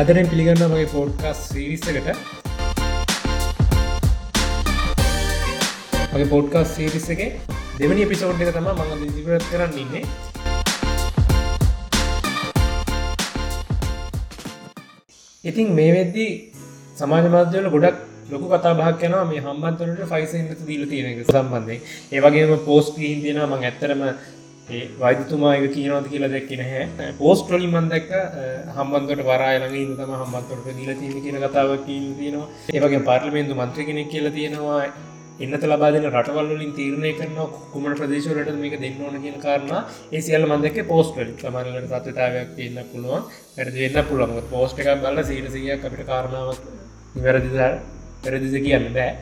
අදරෙන් පිළිගන්න මගේ පෝඩ්කාස් සිරිස්සකට මගේ පෝඩ්කාස් සිරිස්ස එක දෙවනි පිසෝඩ් එක තම මඟ දිපරත් කරන්න ඉන්නේ. ඉතින් මේ වෙද්දී සමාජ මාධ්‍යවල ගොඩක් ලොකු කතා බහක් යනවා. මේ හම්බන්තොලට ෆයිසන්ත දීල තියෙන එක සම්බන්ධය ඒවගේම පෝස්ට හින්දෙන මං ඇත්තරම ඒ වෛදතුමා එක කියනවද කියලා දැක්ක නැහැ. පෝස්ට ොලින් මන්දක්ක හම්බන්තට වරායලගේ තම හම්බන්තොට දීල තියෙන කියන කතාව තියෙනවා. ඒවගේ පාර්ලිමේන්තු මන්ත්‍ර කෙනෙක් කියලා තියෙනවා. එන්නත ලබාදන රටවල්ලින් තීරණය කරන කුමට ප්‍රදේශවලට මේක දෙන්න ඕන කියන කාරණ. ඒ සියල්ල මන්දක පෝස්ටල් තමරලට සත්‍යතාවයක් කියන්න පුළුවන්. ඇරද වෙන්න පුළුවන්. පෝස්ට එකක් බල්ල සීරසිය අපිට කාරණාවක් නිවැරදිද පැරදිස කියන්න බෑ.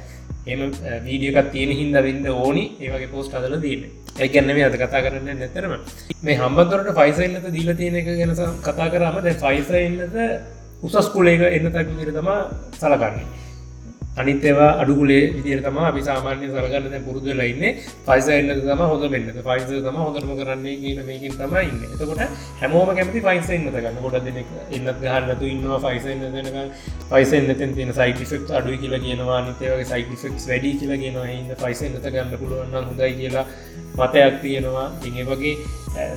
එම වීඩියකත් තියෙන හින්ද වෙන්න ඕනි. ඒවගේ පෝස්ට අදල දීන ඒකන්න මේ අද කතා කරන්න නැතරම මේ හම්බතුරට ෆයිසයින්නත දීල තියෙන එක ගැන කතා කරම දැ ෆයිසයින්නත උසස්කුලේක එන්න තක්විර තමා සලකන්නේ. අනිත් ඒවා අඩුගුලේ විදිර තම අපි සාමාන්‍ය සරගන්න පුරුදු ලයින්න පයිස එන්න තම හොඳ මෙන්න පයිස තම හොඳරම කරන්නේ කියන මේකින් තම ඉන්න. එතකොට හැමෝම කැමති පයිස එන්න ගන්න. ගොඩ දෙනෙ එන්නත් ගහන්නතු ඉන්නවා පයිස එන්න දෙනක පයිස එන්න තින සයිටිෆෙක් අඩු කියලා කියනවා. නිතේවගේ සයිටිෆෙක්ස් වැඩි කියලා කියනවා. ඉන්න පයිස එන්නත ගන්න පුළුවන්න හොඳයි කියලා මතයක් තියෙනවා. ඉගේ වගේ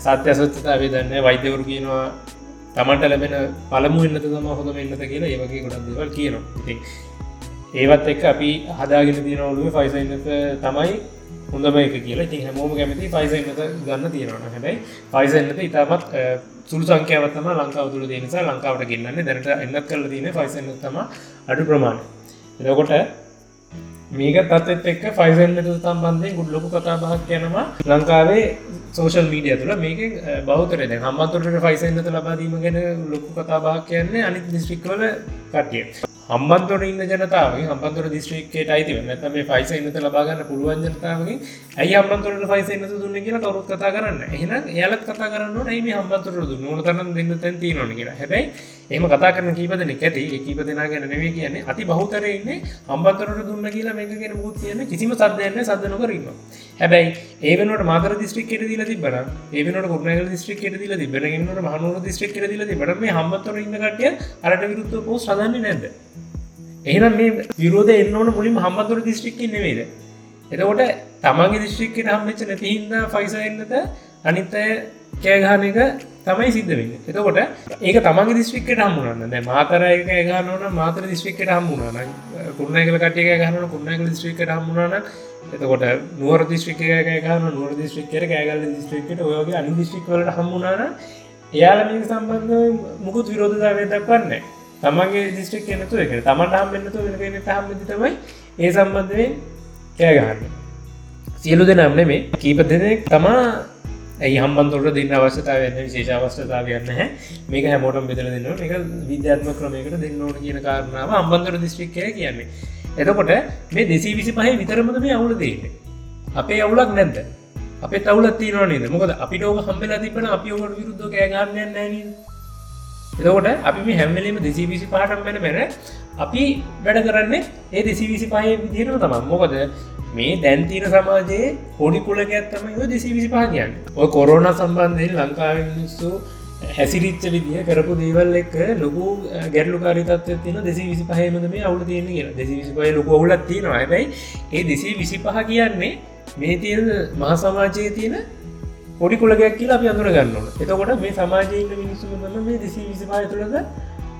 සත්‍යසත්තාවේ දන්න වෛද්‍යවරු කියනවා තමට ලැබෙන පළමු එන්නත තම හොඳ එන්නත කියලා. ඒවගේ ගොඩක් දෙවල් කියනවා. ඉතින් ඒවත් එක් අපි හදාගෙන තියෙන ඔලුව ෆයිසන්නත තමයි හොඳම එක කියලා. ති හැමෝම කැමති ෆයිසන්නත ගන්න තියෙනවන හැබැයි ෆයිසන්නත ඉතාමත් සුළු සංකෑවත්තම ලංකාව තුළ දෙනිසා ලංකාවට ගෙන්න්න දැනට එන්නත් කල තින ෆයිසන්නතම අඩු ප්‍රමාණ එදකොට මේක තත්ත් එක් ෆයිසන්නත සම්බන්ධය ගුඩ්ලොකු කතා බහක් යනවා ලංකාවේ සෝෂල් මීඩිය තුළ. මේක බෞතරද හම්මතුරට ෆයිසන්නත ලබාදීම ගැන ලොකු කතා බහක් කියන්නේ අනිත් දිස්ත්‍රික්වල කටිය හම්බන්තොට ඉන්න ජනතාවගේ හම්බන්තොර දිස්ත්‍රික්කේට අයිති නැත මේ ෆයිස ඉන්නත ලබාගන්න පුළුවන් ජනතාවගේ. ඇයි හම්බන්තොට ෆයිස එන්නත දුන්න කියලා කවරුත් කතා කරන්න එහන එයාලත් කතා කරන්න ඇයි හම්බන්තොර දුන්න? තරන් දෙන්න තැන් තියනොන කියලා. හැබැයි එහම කතා කරන කීපදන ඇති. කීප දෙනා ගැන නෙවේ කියන්නේ අති බහුතර ඉන්නේ හම්බන්තොරට දුන්න කියලා මේක ගැන මුත් කියන්න කිසිම සද්‍යයන්න සදන කරන්න හැබැයි ඒවනට මාතර දිස්ත්‍රික්කට දිල තිබන ඒවනට කුරනග දිස්ත්‍රික්කට දිල තිබෙනගන්නට මහනුව දිස්ත්‍රික්කට දිල තිබට මේ හම්බතොර ඉන්න කටිය අරට විරුත්ත පෝ සදන්නේ නැද එහෙනම් මේ විරෝධ එන්න ඕන මුලින් හම්බතුර දිස්ත්‍රික්ක නෙවේද එතකොට තමන්ගේ දිස්ත්‍රික්කට හම්බච්ච නැතිහින්ද ෆයිස එන්නත අනිත්තය කෑගහන එක තමයි සිද්ධ වෙන්න. එතකොට ඒක තමන්ගේ දිස්ත්‍රික්කට හම්මුණන්න දැ මාතරයක ගහනවන මාතර දිස්ත්‍රික්කට හම්මුණන කුරණගල කටිය ගහන කුරණගල දිස්ත්‍රික්කට හම්මුණන එතකොට නුවර දිස්ත්‍රික ගහන නුවර දිස්ත්‍රික්කර කෑගල දිස්ත්‍රික්කට ඔයගේ අනි දිස්ත්‍රික්වලට හම්මුණන එයාලමින් සම්බන්ධ මුකුත් විරෝධතාවය දක්වන්නේ තමන්ගේ දිස්ට්‍රික් නතු එක තමන් හම්බන්නතු වෙනගෙන හම්මති තමයි ඒ සම්බන්ධයෙන් කෑගහන්න සියලු දෙනම් නෙමේ කීප දෙනෙක් තමා ඇයි හම්බන්තුරට දෙන්න අවශ්‍යතාවයන්න විශේෂ අවස්ථතාවයන්න හැ මේක හැමෝටම් බෙදල දෙන්න එක විද්‍යාත්ම ක්‍රමයකට දෙන්න ඕන කියන කාරණාව අම්බන්තුර දිස්ට්‍රික්කය කියන්නේ. එතකොට මේ දෙසී විසි පහහි විතරමද මේ අවුල දෙන්නේ අපේ අවුලක් නැද්ද? අපේ තවුලත් තියනවා නේද? මොකද අපිට ඕක හම්බෙලා තිබන අපි ඔකට විරුද්ධ කෑගන්න නෑනීද එතකොට අපි හැමලීම දෙසි විසි පහටම් වෙන බැන අපි වැඩ කරන්න ඒ දෙසි විසි පහය විදිරම තමන් මොකද මේ දැන්තීන සමාජයේ හොඩි කුලක ඇත්තම යෝ දෙසි විසි පහ කියන්න. ඔය කොරෝණ සම්බන්ධයෙන් ලංකාවනිස්සු හැසිරිච්ච විදිහ කරපු දේවල් එක් ලොකු ගැරලු කාරිතත්ව තින දෙසි විසි පහමද මේ අවුල තියෙන කිය දෙසි විසි පහ ලොක ඔවුලත් තියෙනවා. ඇබයි ඒ දෙසි විසි පහ කියන්නේ මේ තියෙන මහ සමාජයේ තියෙන පොඩි කුලගයක් කියලා අපි අඳුර ගන්නවන එතකොට මේ සමාජයන්න මිනිස්සු ම මේ දෙසි විසිපාය තුළද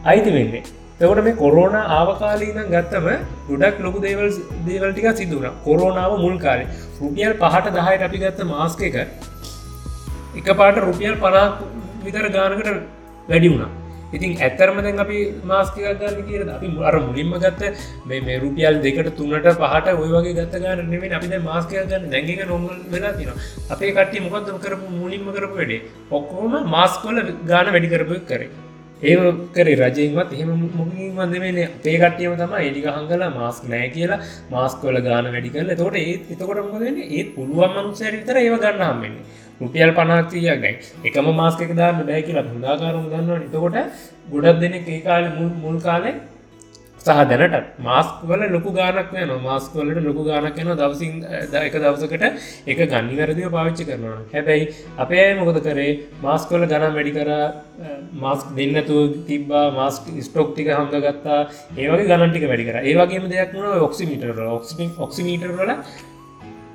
අයිති වෙන්නේ. තකොට මේ කොරෝණ ආවකාලීන ගත්තම ගොඩක් ලොකු දේවල් දේවල්ටික සිදුවන කොරෝනාව මුල් කාලේ. රුපියල් පහට දහයට අපි ගත්ත මාස්ක එක එක පාට රුපියල් පනා විතර ගානකට වැඩි වුණා. ඉතින් ඇත්තරමදැන් අපි මාස්කක ගන්න කියර අපි අර මුලින්ම ගත්ත මේ රුපියල් දෙකට තුන්නට පහට ඔය වගේ ගත්ත ගන්න නෙවේ අපිද මාස්කය ගන්න නැගක නොමල් වෙලා තින අපේ කට්ටි මොකද කරපු? මුලින්ම කරපු වැඩේ. ඔක්කෝම මාස්කොල ගාන වැඩි කරපු කරේ. ඒ කරේ රජයන්වත් එහෙම මුකින් වන්දමේ අපේ කට්ටියම තම එඩික හංගල මාස්ක් නෑ කියලා මාස්කොල ගාන වැඩි කරල. තොට ඒත් එතකොට මොකදන්නේ ඒත් පුළුවන් මනුසෑර විතර ඒව ගන්න හම්මන්නේ රුපියල් පනාතියක් ගැයි එකම මාස්කක දාන්න බෑ කියලා හොදාකාරුම් ගන්නවා නිතකොට ගොඩක් දෙනෙ ඒ කාල මුල් මුල් කාලේ සහ දැනට මාස්කවල ලොකු ගානක් යන මාස්කවලට ලොකු ගානක් යන දවසින් එක දවසකට එක ගන්නි වැරදිව පාවිච්චි කරනවා. හැබැයි අපේ මොකද කරේ? මාස්කොල ගනම් වැඩි කර මාස්ක් දෙන්නතු තිබා මාස්ක් ස්ටොක්ටික හඟ ගත්තා ඒවගේ ගණන්ටික වැඩි කර. ඒවගේම දෙයක් වුණ ඔක්සිමිටර ඔක්සි ඔක්සිමීටර් වල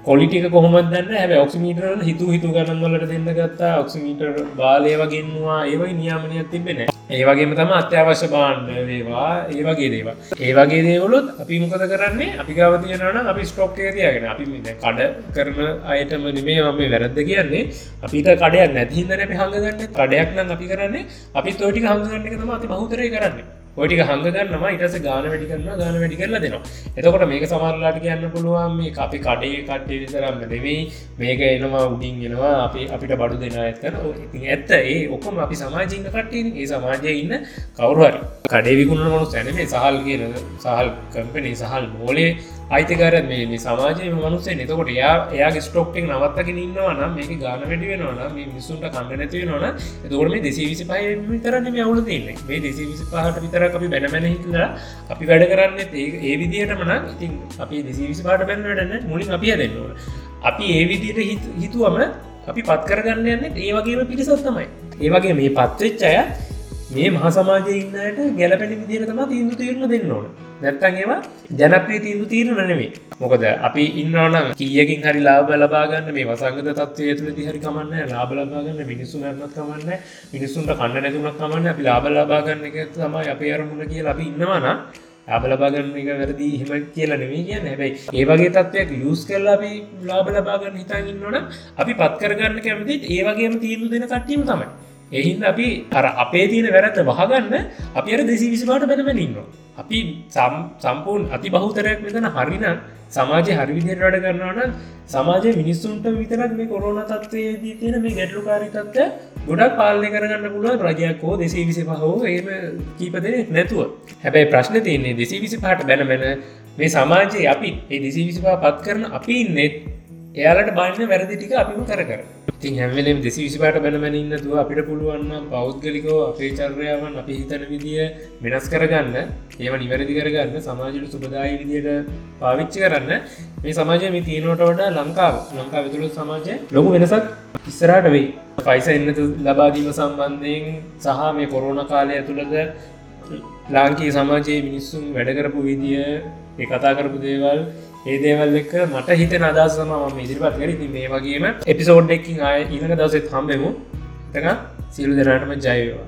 කොලිටික කොහොමත් දන්න හැබ ඔක්සිමීටරල් හිතු හිතු ගණන්වලට දෙන්න ගත්තා. ඔක්සිමීටර් බාලය වගේන්වා ඒවයි නියාමනයක් තිබෙන ඒවගේම තම අත්‍යවශ්‍ය බාණ්ඩ වේවා ඒවගේ දේවා ඒවගේ දේවලුත් අපි මොකද කරන්නේ? අපි ගවතියනන අපි ස්ටොක්කය තියගෙන. අපි කඩ කරන අයටම නිමේ මම වැරද්ද කියන්නේ. අපිට කඩයක් නැතිහිදන හඟගන්න කඩයක් නම් අපි කරන්නේ. අපි තෝටික හඟගන්න එක තම අති බහතරය කරන්නේ. ඔටික හඟගන්නම ඉටස ගාන වැඩි කරන්න ගාන වැඩි කරලා දෙනවා. එතකොට මේක සමරලාට කියන්න පුළුවන් මේ අපි කඩේ කට්ටේ විතරන්න දෙවෙයි මේක එනවා උඩින් එනවා අපි අපිට බඩු දෙෙන ඇත්තන ඉතින් ඇත්ත ඒ ඔක්කොම අපි සමාජීන්න කට්ටේ ඒ සමාජය ඉන්න කවරුහරි කඩේ විකුණ මනු සැනේ සහල් කියන සහල් කම්පනේ සහල් මෝලේ අයිතිකර මේ සමාජය මනුසේ නතකොට යා එයා ස්ටෝක්ටෙක් නවත්තගෙන ඉන්නවන මේක ගාන වැඩි වෙනවන මේ මිසුන්ට කන්න නැති වෙනවන එතකොට මේ දෙසි විසි පහ විතරන්න මේ අවුල තින්නේ මේ දෙසි විසි පහට විතර අපි බැනමැන හිතලා අපි වැඩ කරන්න ඒ විදිහට මන ඉතින් අපි දෙසි විසි පාට බැන්න වැඩන්න මුලින් අපිය දෙන්නවන අපි ඒ විදියට හිතුවම අපි පත් කරගන්න යන්න ඒ වගේම පිරිසත් තමයි. ඒවගේ මේ පත්වෙච්චය මේ මහ සමාජය ඉන්නට ගැලපැනි විදිර තම තීන්දු තීරණ දෙන්න ඕන. නැත්තන් ඒවා ජනප්‍රී තීන්දු තීරණ නෙවේ මොකද අපි ඉන්නවන කියකින් හරි ලාබ ලබාගන්න මේ වසංගත තත්වය තුළ දිහරි කමන්න ලාබ ලබාගන්න මිනිස්සු නන්නත් කමන්න මිනිස්සුන්ට කන්න නැතුනක් කමන්න අපි ලාබ ලබාගන්න එක තමයි අපේ අරමුණ කිය අපි ඉන්නවන ආබලබාගන්න එක වැරදි හෙම කියලා නෙවේ කියන්න. හැබයි ඒවගේ තත්වයක් යස් කරලා අපි ලාබ ලබාගන්න හිතා ඉන්නවන අපි පත් කරගන්න කැමති ඒවගේම තීරු දෙන කට්ටීම තමයි. එහින් අපි අර අපේ තියෙන වැරත්ත වහගන්න අපි අර දෙසි විසිවාට බැනමැන ඉන්නවා. අපි සම්පූර්න් අති බහුතරයක් මෙතන හරින සමාජය හරිවිදියට වැඩ කරනවන සමාජය මිනිස්සුන්ට විතරක් මේ කොරෝන තත්වයේදී තියෙන මේ ගැටලු කාරි තත්ව ගොඩක් පාලනය කරගන්න පුළුව රජයක් හෝ දෙසේ විසි පහෝ ඒම කීපදේ නැතුව. හැබැයි ප්‍රශ්න තියන්නේ දෙසි විසි පහට බැනමැන මේ සමාජයේ අපි ඒ දෙසි විසිපා පත් කරන අපි නෙත් එයාලට බාන්න වැරදි ටික අපිම කර කර. තින් හැමලම් දෙසි විසිපාට බැනමැනන්න තුව අපිට පුළුවන්න පෞද්ගලිකෝ අපේ චර්යාවන් අපි හිතන විදිිය වෙනස් කරගන්න ඒව නිවැරදි කරගන්න සමාජයට සුපදායි විදියට පාවිච්චි කරන්න. මේ සමාජය මේ තියනොට වඩා ලංකාව ලංකා විතුළු සමාජය ලොකු වෙනසක් ඉස්සරට වෙයි. පයිස එන්නතු ලබාදීම සම්බන්ධයෙන් සහ මේ කොරෝණ කාලය ඇතුළද ලාංකී සමාජයේ මිනිස්සුම් වැඩකරපු විදිිය ඒ කතා කරපු දේවල් ඒ දේවල් එක්ක මට හිතන අදසම ම ඉදිරිපත් කර මේ වගේම එපිසෝඩ් එකින් අය ඉනක දවසෙත් හම්බෙමු. තක සියලු දෙනාටම ජයවා